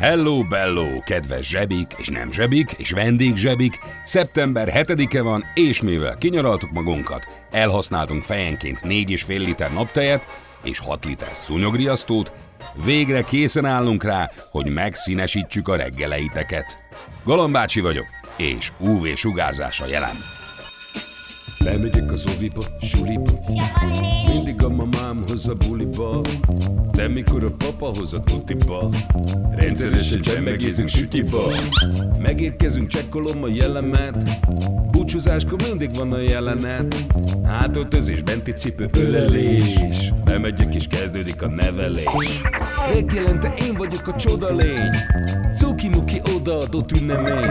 Hello bello, kedves zsebik és nem zsebik és vendég zsebik. Szeptember 7-e van, és mivel kinyaraltuk magunkat, elhasználtunk fejenként 4,5 liter naptejet és 6 liter szúnyogriasztót, végre készen állunk rá, hogy megszínesítsük a reggeleiteket. Galambácsi vagyok, és UV sugárzása jelen. Bemegyek az oviba, suliba Mindig a mamám hoz a buliba De mikor a papa hoz a tutiba Rendszeresen csemmegézünk sütiba. Megérkezünk, csekkolom a jellemet Búcsúzáskor mindig van a jelenet. Hátöltözés, benti cipő, ölelés Bemegyek és kezdődik a nevelés. Reggelente én vagyok a csoda lény? Cuki-muki odaadott ünnemény.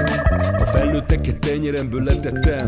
A felnőtteket tenyeremből letettem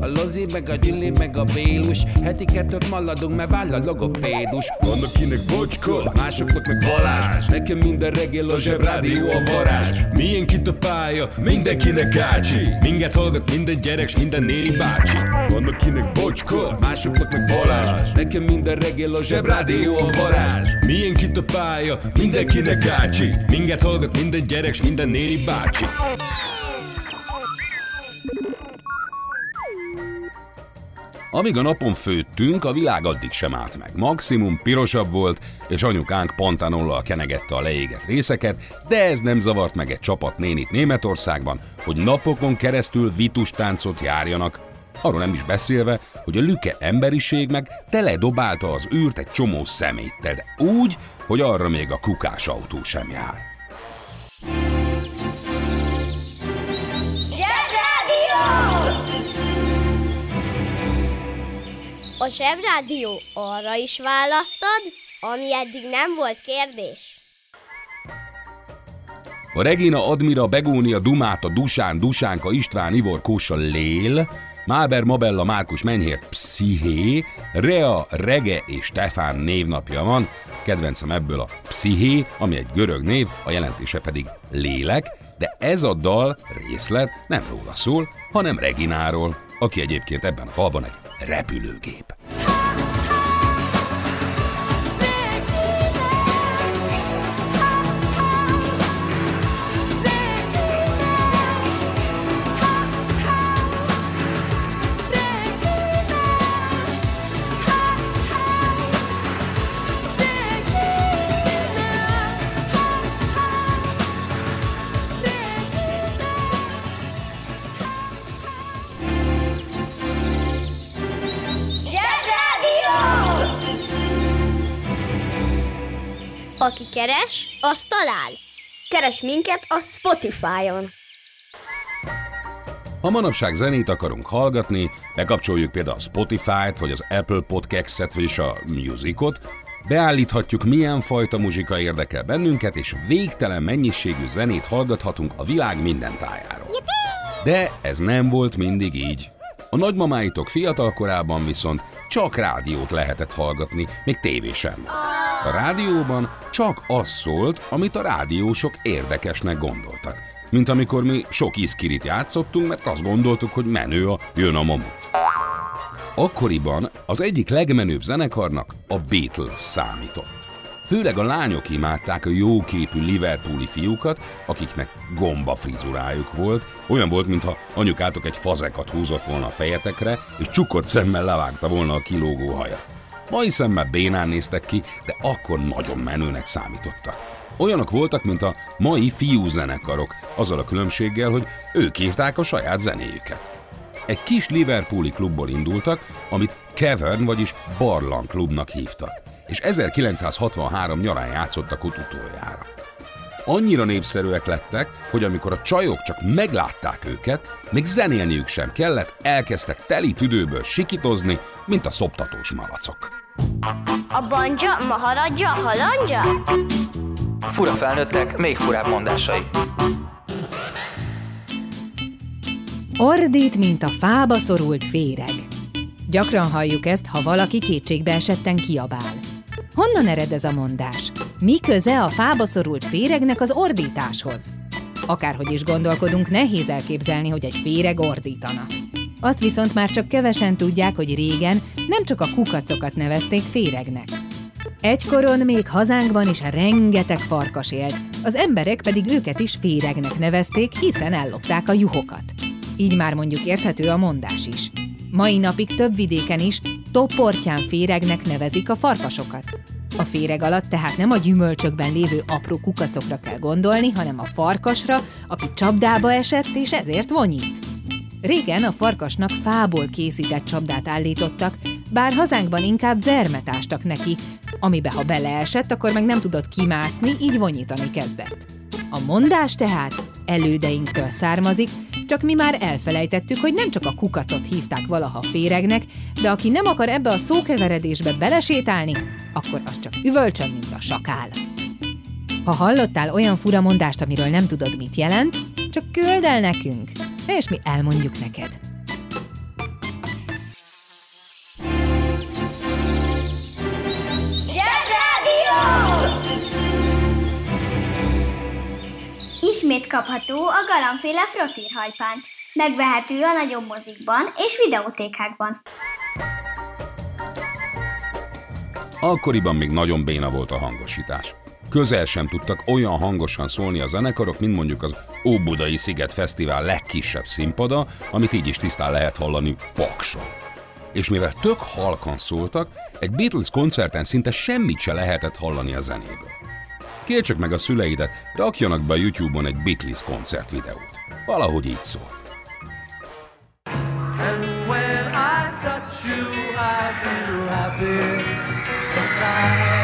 a Lozi, meg a Gyüli, meg a Bélus. Heti kettőt maladunk, mert váll a logopédus. Van akinek bocska, másoknak meg Balázs. Nekem minden reggel a zsebrádió a varázs. Milyen kit a pálya, mindenkinek ácsi. Minket hallgat minden gyerek, s minden néri bácsi. Van akinek bocska, másoknak meg Balázs. Nekem minden reggel a zsebrádió a varázs. Milyen kit a pálya, mindenkinek ácsi. Minket hallgat minden gyerek, s minden néri bácsi Amíg a napon főttünk, a világ addig sem állt meg. Maximum pirosabb volt, és anyukánk pantanollal kenegette a leégett részeket, de ez nem zavart meg egy csapat nénit Németországban, hogy napokon keresztül vitustáncot járjanak, arról nem is beszélve, hogy a lüke emberiség meg teledobálta az űrt egy csomó szeméttel, de úgy, hogy arra még a kukás autó sem jár. A Zsebrádió arra is választad, ami eddig nem volt kérdés. A Regina Admira, Begónia, Dumáta, Dusán, Dusánka, István, Ivor, Kósa, Lél, Máber, Mabella, Márkus, Menyhért, Psziché, Rea, Rege és Stefán névnapja van. Kedvencem ebből a Psziché, ami egy görög név, a jelentése pedig lélek, de ez a dal részlet nem róla szól, hanem Regináról, aki egyébként ebben a dalban egy repülőgép. Keres, az talál. Keres minket a Spotify-on. Ha manapság zenét akarunk hallgatni, bekapcsoljuk például a Spotify-t, vagy az Apple Podcast-et, vagy a Musicot, beállíthatjuk milyen fajta muzsika érdekel bennünket, és végtelen mennyiségű zenét hallgathatunk a világ minden tájáról. De ez nem volt mindig így. A nagymamáitok fiatal korában viszont csak rádiót lehetett hallgatni, még tévé sem. A rádióban csak az szólt, amit a rádiósok érdekesnek gondoltak. Mint amikor mi sok iszkirit játszottunk, mert azt gondoltuk, hogy menő a Jön a Mamut. Akkoriban az egyik legmenőbb zenekarnak a Beatles számított. Főleg a lányok imádták a jóképű Liverpooli fiúkat, akiknek gomba frizurájuk volt, olyan volt, mintha anyukátok egy fazekat húzott volna a fejetekre, és csukott szemmel levágta volna a kilógó hajat. Mai szemmel bénán néztek ki, de akkor nagyon menőnek számítottak. Olyanok voltak, mint a mai fiúzenekarok, azzal a különbséggel, hogy ők írták a saját zenéjüket. Egy kis Liverpooli klubból indultak, amit Cavern, vagyis Barlang klubnak hívtak, és 1963 nyarán játszottak ott utoljára. Annyira népszerűek lettek, hogy amikor a csajok csak meglátták őket, még zenélniük sem kellett, elkezdtek teli tüdőből sikitozni, mint a szoptatós malacok. A banja, maharadja, halandja? Fura felnőttek, még furább mondásai. Ordít, mint a fába szorult féreg. Gyakran halljuk ezt, ha valaki kétségbe esetten kiabál. Honnan ered ez a mondás? Mi köze a fába szorult féregnek az ordításhoz? Akárhogy is gondolkodunk, nehéz elképzelni, hogy egy féreg ordítana. Azt viszont már csak kevesen tudják, hogy régen nem csak a kukacokat nevezték féregnek. Egykoron még hazánkban is rengeteg farkas élt, az emberek pedig őket is féregnek nevezték, hiszen ellopták a juhokat. Így már mondjuk érthető a mondás is. Mai napig több vidéken is toportyán féregnek nevezik a farkasokat. A féreg alatt tehát nem a gyümölcsökben lévő apró kukacokra kell gondolni, hanem a farkasra, aki csapdába esett és ezért vonyít. Régen a farkasnak fából készített csapdát állítottak, bár hazánkban inkább vermet ástak neki, amibe ha beleesett, akkor meg nem tudott kimászni, így vonyítani kezdett. A mondás tehát elődeinktől származik, csak mi már elfelejtettük, hogy nem csak a kukacot hívták valaha féregnek, de aki nem akar ebbe a szókeveredésbe belesétálni, akkor az csak üvölcsön, mint a sakál. Ha hallottál olyan fura mondást, amiről nem tudod, mit jelent, csak küld el nekünk, és mi elmondjuk neked. Ismét kapható a galambféle frottírhajpánt. Megvehető a nagyobb mozikban és videótékákban. Akkoriban még nagyon béna volt a hangosítás. Közel sem tudtak olyan hangosan szólni a zenekarok, mint mondjuk az Óbudai Sziget Fesztivál legkisebb színpada, amit így is tisztán lehet hallani Pakson. És mivel tök halkan szóltak, egy Beatles koncerten szinte semmit se lehetett hallani a zenéből. Kérj csak meg a szüleidet, rakjanak be a YouTube-on egy Beatles koncert videót. Valahogy így szólt. Touch you, I feel happy inside.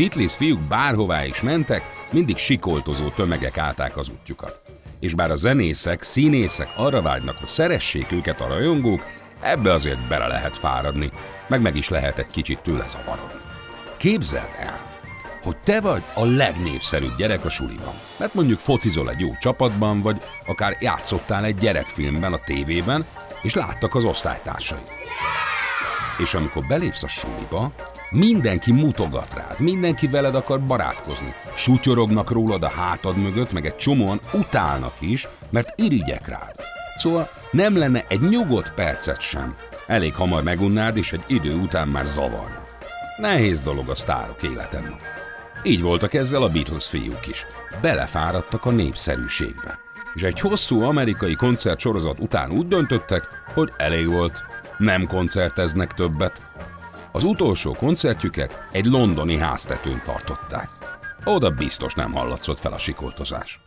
Beatles fiúk bárhová is mentek, mindig sikoltozó tömegek állták az útjukat. És bár a zenészek, színészek arra vágynak, hogy szeressék őket a rajongók, ebbe azért bele lehet fáradni, meg meg is lehet egy kicsit tőle zavarodni. Képzeld el, hogy te vagy a legnépszerűbb gyerek a suliban. Mert mondjuk focizol egy jó csapatban, vagy akár játszottál egy gyerekfilmben a tévében, és láttak az osztálytársai. És amikor belépsz a suliba, Mindenki mutogat rád, mindenki veled akar barátkozni. Sutyorognak rólad a hátad mögött, meg egy csomóan utálnak is, mert irigyek rád. Szóval nem lenne egy nyugodt percet sem. Elég hamar megunnád, és egy idő után már zavarna. Nehéz dolog a sztárok életen. Így voltak ezzel a Beatles fiúk is. Belefáradtak a népszerűségbe. És egy hosszú amerikai koncertsorozat után úgy döntöttek, hogy elég volt. Nem koncerteznek többet, az utolsó koncertjüket egy londoni háztetőn tartották. Oda biztos nem hallatszott fel a sikoltozás.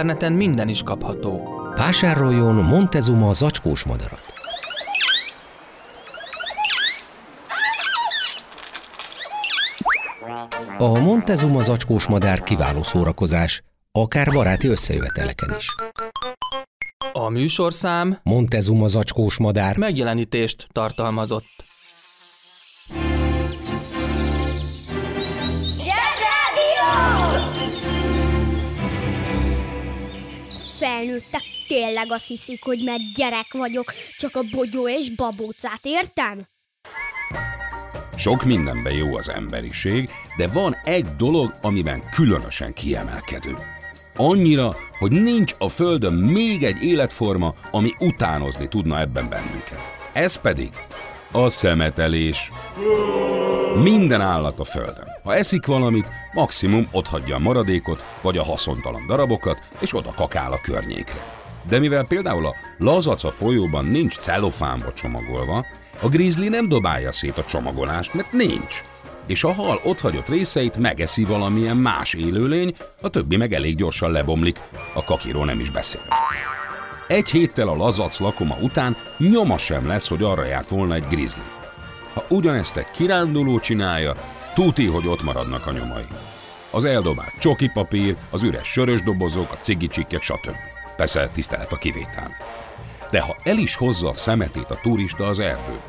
Interneten minden is kapható. Vásároljon Montezuma zacskós madarat. A Montezuma zacskós madár kiváló szórakozás, akár baráti összejöveteleken is. A műsorszám Montezuma zacskós madár megjelenítést tartalmazott. Felnőttek tényleg azt hiszik, hogy mert gyerek vagyok, csak a bogyó és babócát értem? Sok mindenben jó az emberiség, de van egy dolog, amiben különösen kiemelkedő. Annyira, hogy nincs a Földön még egy életforma, ami utánozni tudna ebben bennünket. Ez pedig a szemetelés. Minden állat a Földön. Ha eszik valamit, maximum otthagyja a maradékot, vagy a haszontalan darabokat, és oda kakál a környékre. De mivel például a lazaca folyóban nincs celofánba csomagolva, a grizzly nem dobálja szét a csomagolást, mert nincs. És a hal otthagyott részeit megeszi valamilyen más élőlény, a többi meg elég gyorsan lebomlik, a kakiról nem is beszél. Egy héttel a lazac lakoma után nyoma sem lesz, hogy arra járt volna egy grizzly. Ha ugyanezt egy kiránduló csinálja, tuti, hogy ott maradnak a nyomai. Az eldobált csoki papír, az üres sörös dobozok, a cigicsikkek, stb. Persze tisztelet a kivétel. De ha el is hozza a szemetét a turista az erdőből,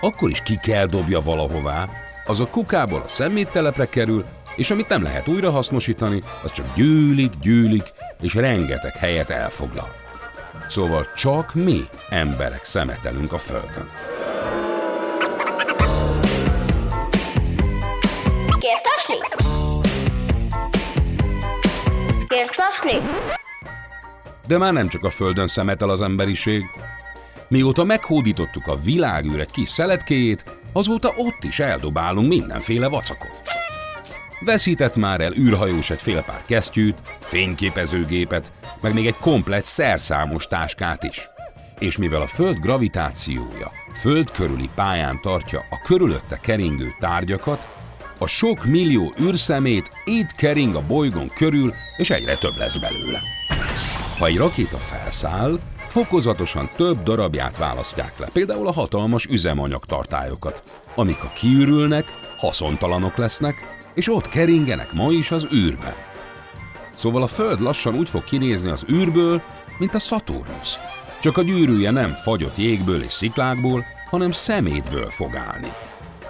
akkor is ki kell dobja valahová, az a kukából a szeméttelepre kerül, és amit nem lehet újra hasznosítani, az csak gyűlik, gyűlik, és rengeteg helyet elfoglal. Szóval csak mi, emberek szemetelünk a Földön. Kérsz taslit? De már nem csak a Földön szemetel az emberiség. Mióta meghódítottuk a világűr egy kis szeletkéjét, azóta ott is eldobálunk mindenféle vacakot. Veszített már el űrhajós egy fél pár kesztyűt, fényképezőgépet, meg még egy komplett szerszámos táskát is. És mivel a Föld gravitációja Föld körüli pályán tartja a körülötte keringő tárgyakat, a sok millió űrszemét itt kering a bolygón körül, és egyre több lesz belőle. Ha egy rakéta felszáll, fokozatosan több darabját választják le, például a hatalmas üzemanyagtartályokat, amik ha kiürülnek, haszontalanok lesznek, és ott keringenek ma is az űrbe. Szóval a Föld lassan úgy fog kinézni az űrből, mint a Szaturnusz. Csak a gyűrűje nem fagyott jégből és sziklákból, hanem szemétből fog állni.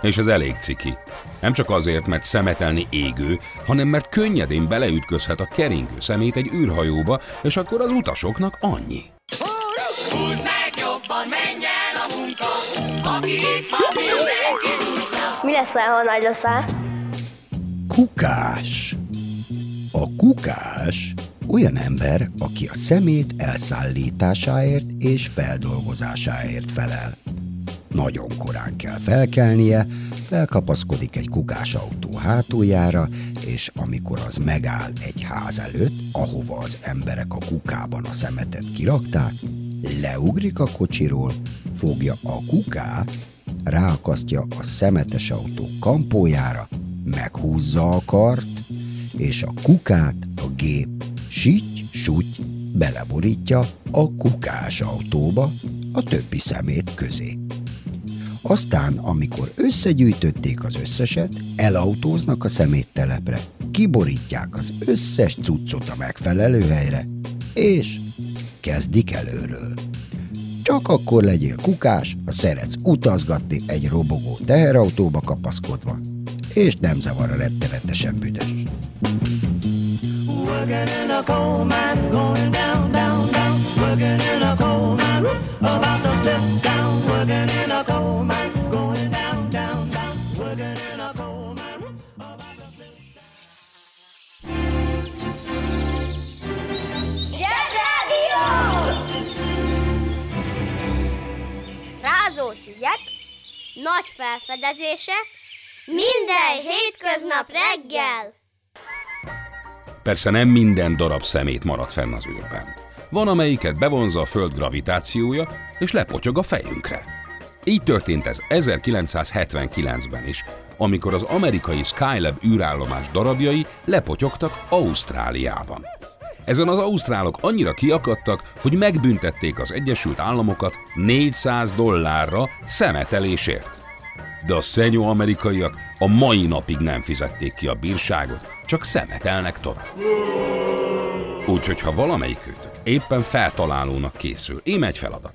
És ez elég ciki. Nem csak azért, mert szemetelni égő, hanem mert könnyedén beleütközhet a keringő szemét egy űrhajóba, és akkor az utasoknak annyi. Húzd meg jobban, menj el a munka, aki itt van, mindenki. Mi leszel, ha nagy leszel? Kukás. A kukás olyan ember, aki a szemét elszállításáért és feldolgozásáért felel. Nagyon korán kell felkelnie, felkapaszkodik egy kukásautó hátuljára, és amikor az megáll egy ház előtt, ahova az emberek a kukában a szemetet kirakták, leugrik a kocsiról, fogja a kukát, ráakasztja a szemetes autó kampójára, meghúzza a kart, és a kukát a gép süty-suty beleborítja a kukás autóba a többi szemét közé. Aztán, amikor összegyűjtötték az összeset, elautóznak a szeméttelepre, kiborítják az összes cuccot a megfelelő helyre, és kezdik előről. Csak akkor legyél kukás, ha szeretsz utazgatni egy robogó teherautóba kapaszkodva, és nem zavar a rettenetesen büdös. Working in a coal mine, going down, down, down. Working in a coal mine, about to step down. Working in a coal mine, ügyek, nagy felfedezések, minden hétköznap reggel! Persze nem minden darab szemét marad fenn az űrben. Van, amelyiket bevonza a Föld gravitációja, és lepotyog a fejünkre. Így történt ez 1979-ben is, amikor az amerikai Skylab űrállomás darabjai lepotyogtak Ausztráliában. Ezen az ausztrálok annyira kiakadtak, hogy megbüntették az Egyesült Államokat 400 dollárra szemetelésért. De a szenyó amerikaiak a mai napig nem fizették ki a bírságot, csak szemetelnek tovább. Úgyhogy ha valamelyikőtök éppen feltalálónak készül, ém egy feladat.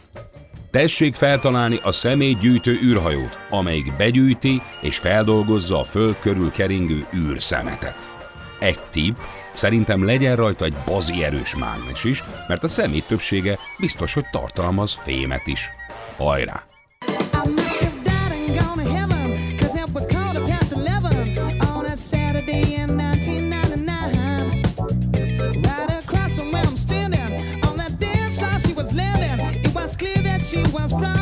Tessék feltalálni a személygyűjtő űrhajót, amelyik begyűjti és feldolgozza a föld körül keringő űrszemetet. Egy tipp, szerintem legyen rajta egy bazi erős mágnes is, mert a szemét többsége biztos, hogy tartalmaz fémet is. Hajrá! She was from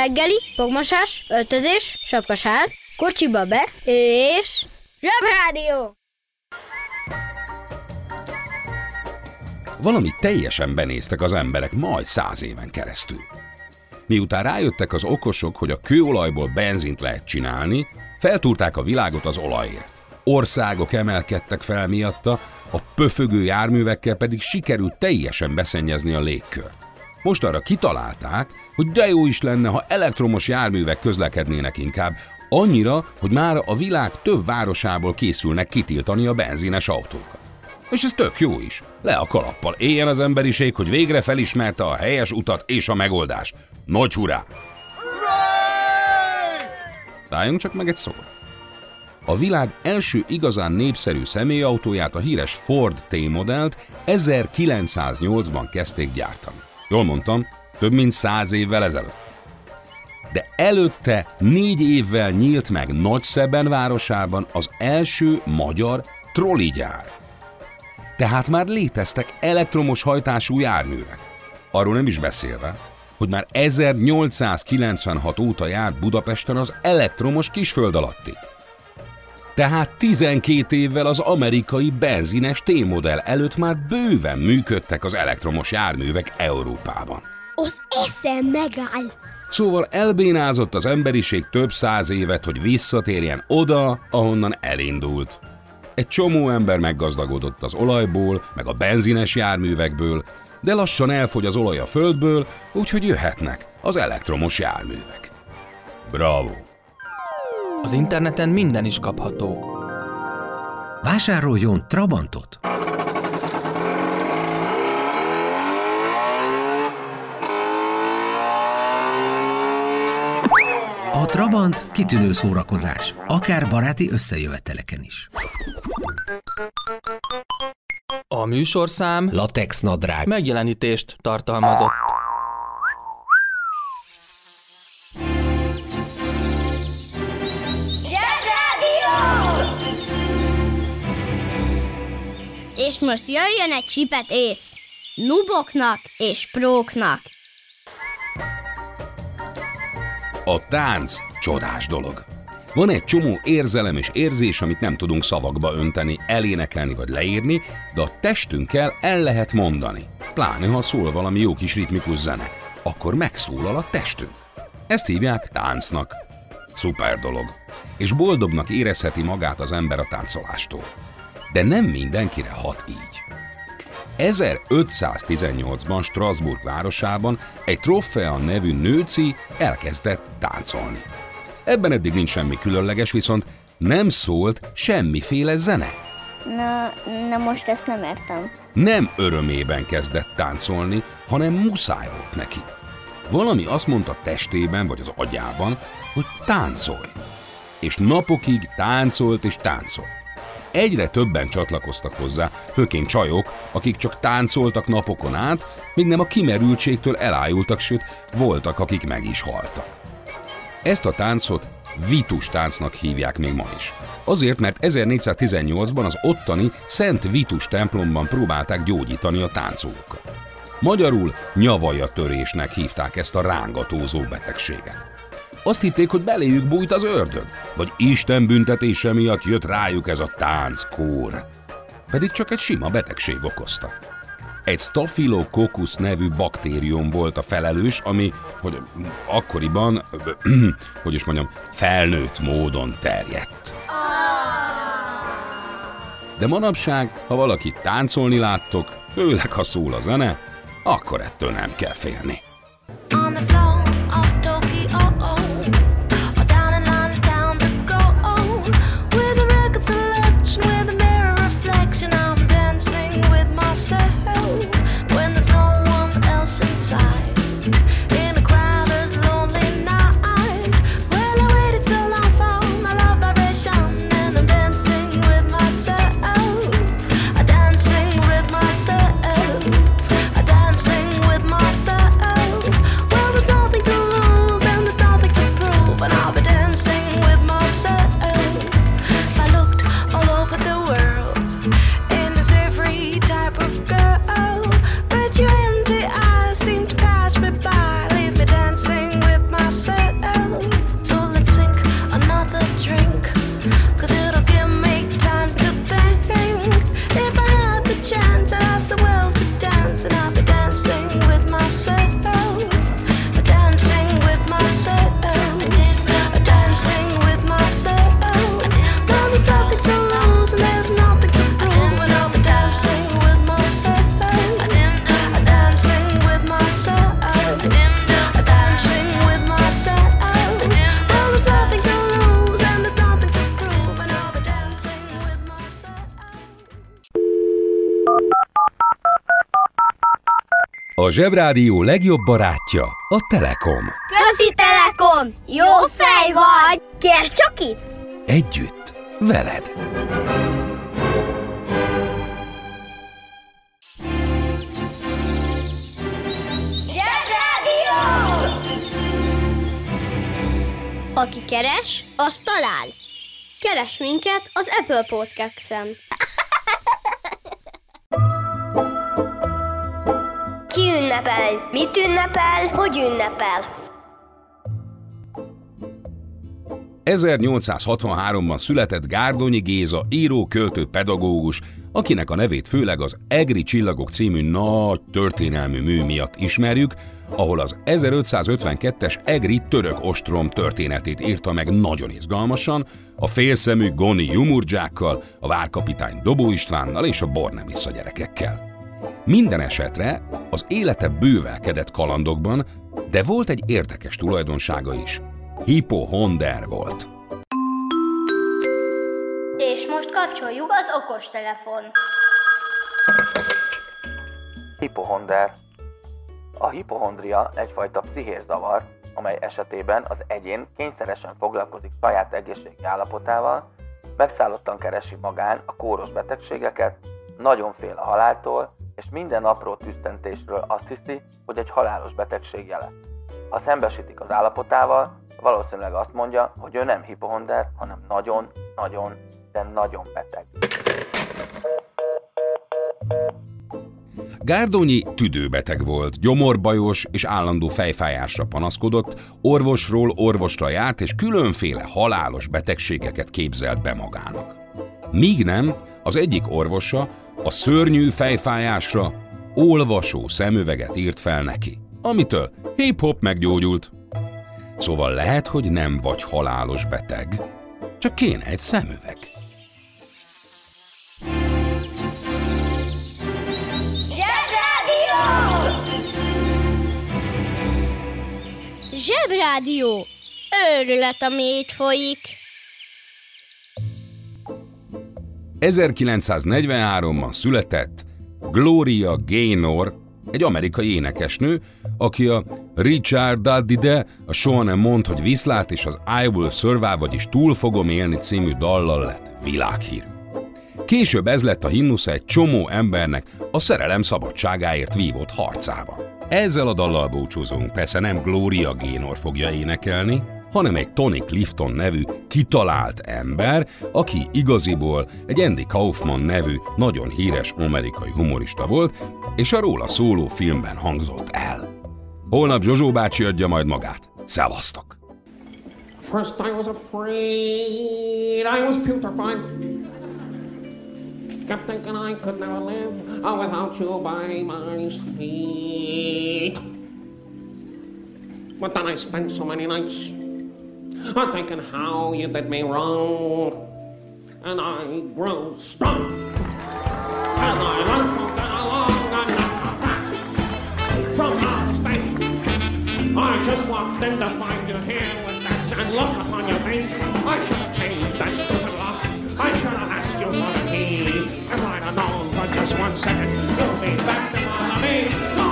reggeli, fogmosás, öltözés, sapkasál, kocsiba be, és... Zsebrádió! Valami teljesen benéztek az emberek majd száz éven keresztül. Miután rájöttek az okosok, hogy a kőolajból benzint lehet csinálni, feltúrták a világot az olajért. Országok emelkedtek fel miatta, a pöfögő járművekkel pedig sikerült teljesen beszennyezni a légkört. Most arra kitalálták, hogy de jó is lenne, ha elektromos járművek közlekednének inkább, annyira, hogy már a világ több városából készülnek kitiltani a benzines autókat. És ez tök jó is. Le a kalappal éljen az emberiség, hogy végre felismerte a helyes utat és a megoldást. Nagy hurrá! Álljunk csak meg egy szóra. A világ első igazán népszerű személyautóját, a híres Ford T-modellt 1908-ban kezdték gyártani. Jól mondtam, több mint száz évvel ezelőtt. De előtte négy évvel nyílt meg Nagyszeben városában az első magyar trolligyár. Tehát már léteztek elektromos hajtású járművek. Arról nem is beszélve, hogy már 1896 óta járt Budapesten az elektromos kisföld alatti. Tehát 12 évvel az amerikai benzines T-modell előtt már bőven működtek az elektromos járművek Európában. Az eszem megáll. Szóval elbénázott az emberiség több száz évet, hogy visszatérjen oda, ahonnan elindult. Egy csomó ember meggazdagodott az olajból, meg a benzines járművekből, de lassan elfogy az olaj a földből, úgyhogy jöhetnek az elektromos járművek. Bravo! Az interneten minden is kapható. Vásároljon Trabantot! A Trabant kitűnő szórakozás, akár baráti összejöveteleken is. A műsorszám Latex nadrág. megjelenítést tartalmazott. Most jöjjön egy csipet ész. Nuboknak és próknak. A tánc csodás dolog. Van egy csomó érzelem és érzés, amit nem tudunk szavakba önteni, elénekelni vagy leírni, de a testünkkel el lehet mondani. Pláne, ha szól valami jó kis ritmikus zene, akkor megszólal a testünk. Ezt hívják táncnak. Szuper dolog. És boldognak érezheti magát az ember a táncolástól. De nem mindenkire hat így. 1518-ban Strasbourg városában egy Trofea nevű nőci elkezdett táncolni. Ebben eddig nincs semmi különleges, viszont nem szólt semmiféle zene. Na, na most ezt nem értem. Nem örömében kezdett táncolni, hanem muszáj volt neki. Valami azt mondta testében vagy az agyában, hogy táncolj. És napokig táncolt és táncolt. Egyre többen csatlakoztak hozzá, főként csajok, akik csak táncoltak napokon át, míg nem a kimerültségtől elájultak, sőt, voltak, akik meg is haltak. Ezt a táncot Vitus táncnak hívják még ma is. Azért, mert 1418-ban az ottani Szent Vitus templomban próbálták gyógyítani a táncolókat. Magyarul nyavaja törésnek hívták ezt a rángatózó betegséget. Azt hitték, hogy beléjük bújt az ördög, vagy Isten büntetése miatt jött rájuk ez a tánckór. Pedig csak egy sima betegség okozta. Egy Staphylococcus nevű baktérium volt a felelős, ami, hogy akkoriban, hogy is mondjam, felnőtt módon terjedt. De manapság, ha valaki táncolni láttok, főleg ha szól a zene, akkor ettől nem kell félni. Zsebrádió legjobb barátja a Telekom. Közi Telekom! Jó fej vagy! Kérd csak itt! Együtt, veled. Aki keres, az talál. Keres minket az Apple Podcast-en. Ünnepel? Mit ünnepel? Hogy ünnepel? 1863-ban született Gárdonyi Géza író, költő, pedagógus, akinek a nevét főleg az Egri Csillagok című nagy történelmű mű miatt ismerjük, ahol az 1552-es Egri török ostrom történetét írta meg nagyon izgalmasan, a félszemű Goni Jumurdzsákkal, a várkapitány Dobó Istvánnal és a Bornemisza gyerekekkel. Minden esetre az élete bővelkedett kalandokban, de volt egy érdekes tulajdonsága is. Hipohonder volt. És most kapcsoljuk az okostelefon. Hipohonder. A hipohondria egyfajta pszichés zavar, amely esetében az egyén kényszeresen foglalkozik saját egészségi állapotával, megszállottan keresi magán a kóros betegségeket, nagyon fél a haláltól, és minden apró tüsztentésről azt hiszi, hogy egy halálos betegség jele. Ha szembesítik az állapotával, valószínűleg azt mondja, hogy ő nem hipohonder, hanem nagyon, nagyon, de nagyon beteg. Gárdonyi tüdőbeteg volt, gyomorbajos és állandó fejfájásra panaszkodott, orvosról orvosra járt és különféle halálos betegségeket képzelt be magának. Míg nem, az egyik orvosa a szörnyű fejfájásra olvasó szemüveget írt fel neki, amitől hip-hop meggyógyult. Szóval lehet, hogy nem vagy halálos beteg, csak kéne egy szemüveg. Zsebrádió! Őrület, ami itt folyik. 1943-ban született Gloria Gaynor, egy amerikai énekesnő, aki a Richard Dadide, a Soha nem mond, hogy viszlát és az I Will Survive, vagyis Túl fogom élni című dallal lett világhírű. Később ez lett a himnusza egy csomó embernek a szerelem szabadságáért vívott harcába. Ezzel a dallal búcsúzunk, persze nem Gloria Gaynor fogja énekelni, hanem egy Tony Clifton nevű kitalált ember, aki igaziból egy Andy Kaufman nevű nagyon híres amerikai humorista volt, és a róla szóló filmben hangzott el. Holnap Zsozsó bácsi adja majd magát. Szevasztok! First I was afraid, I was putrefied. Kept thinking I could never live without you by my side. But then I spent so many nights uh, thinking how you did me wrong. And I grow strong. And I learned from then along and from outer space. I just walked in to find you here with that sad look upon your face. I should have changed that stupid lock. I should have asked you for the key. If I'd have known for just one second, you'll be back to bother me.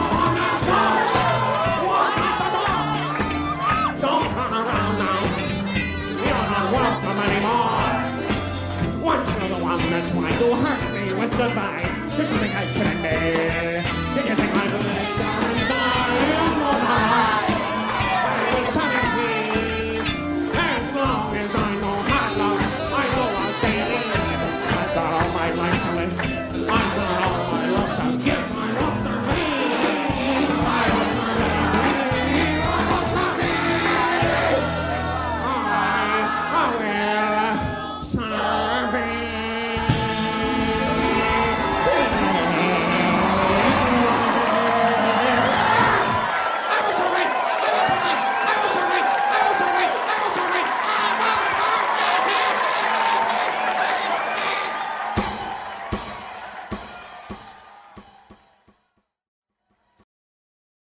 go hungry with the vine. Just something I can.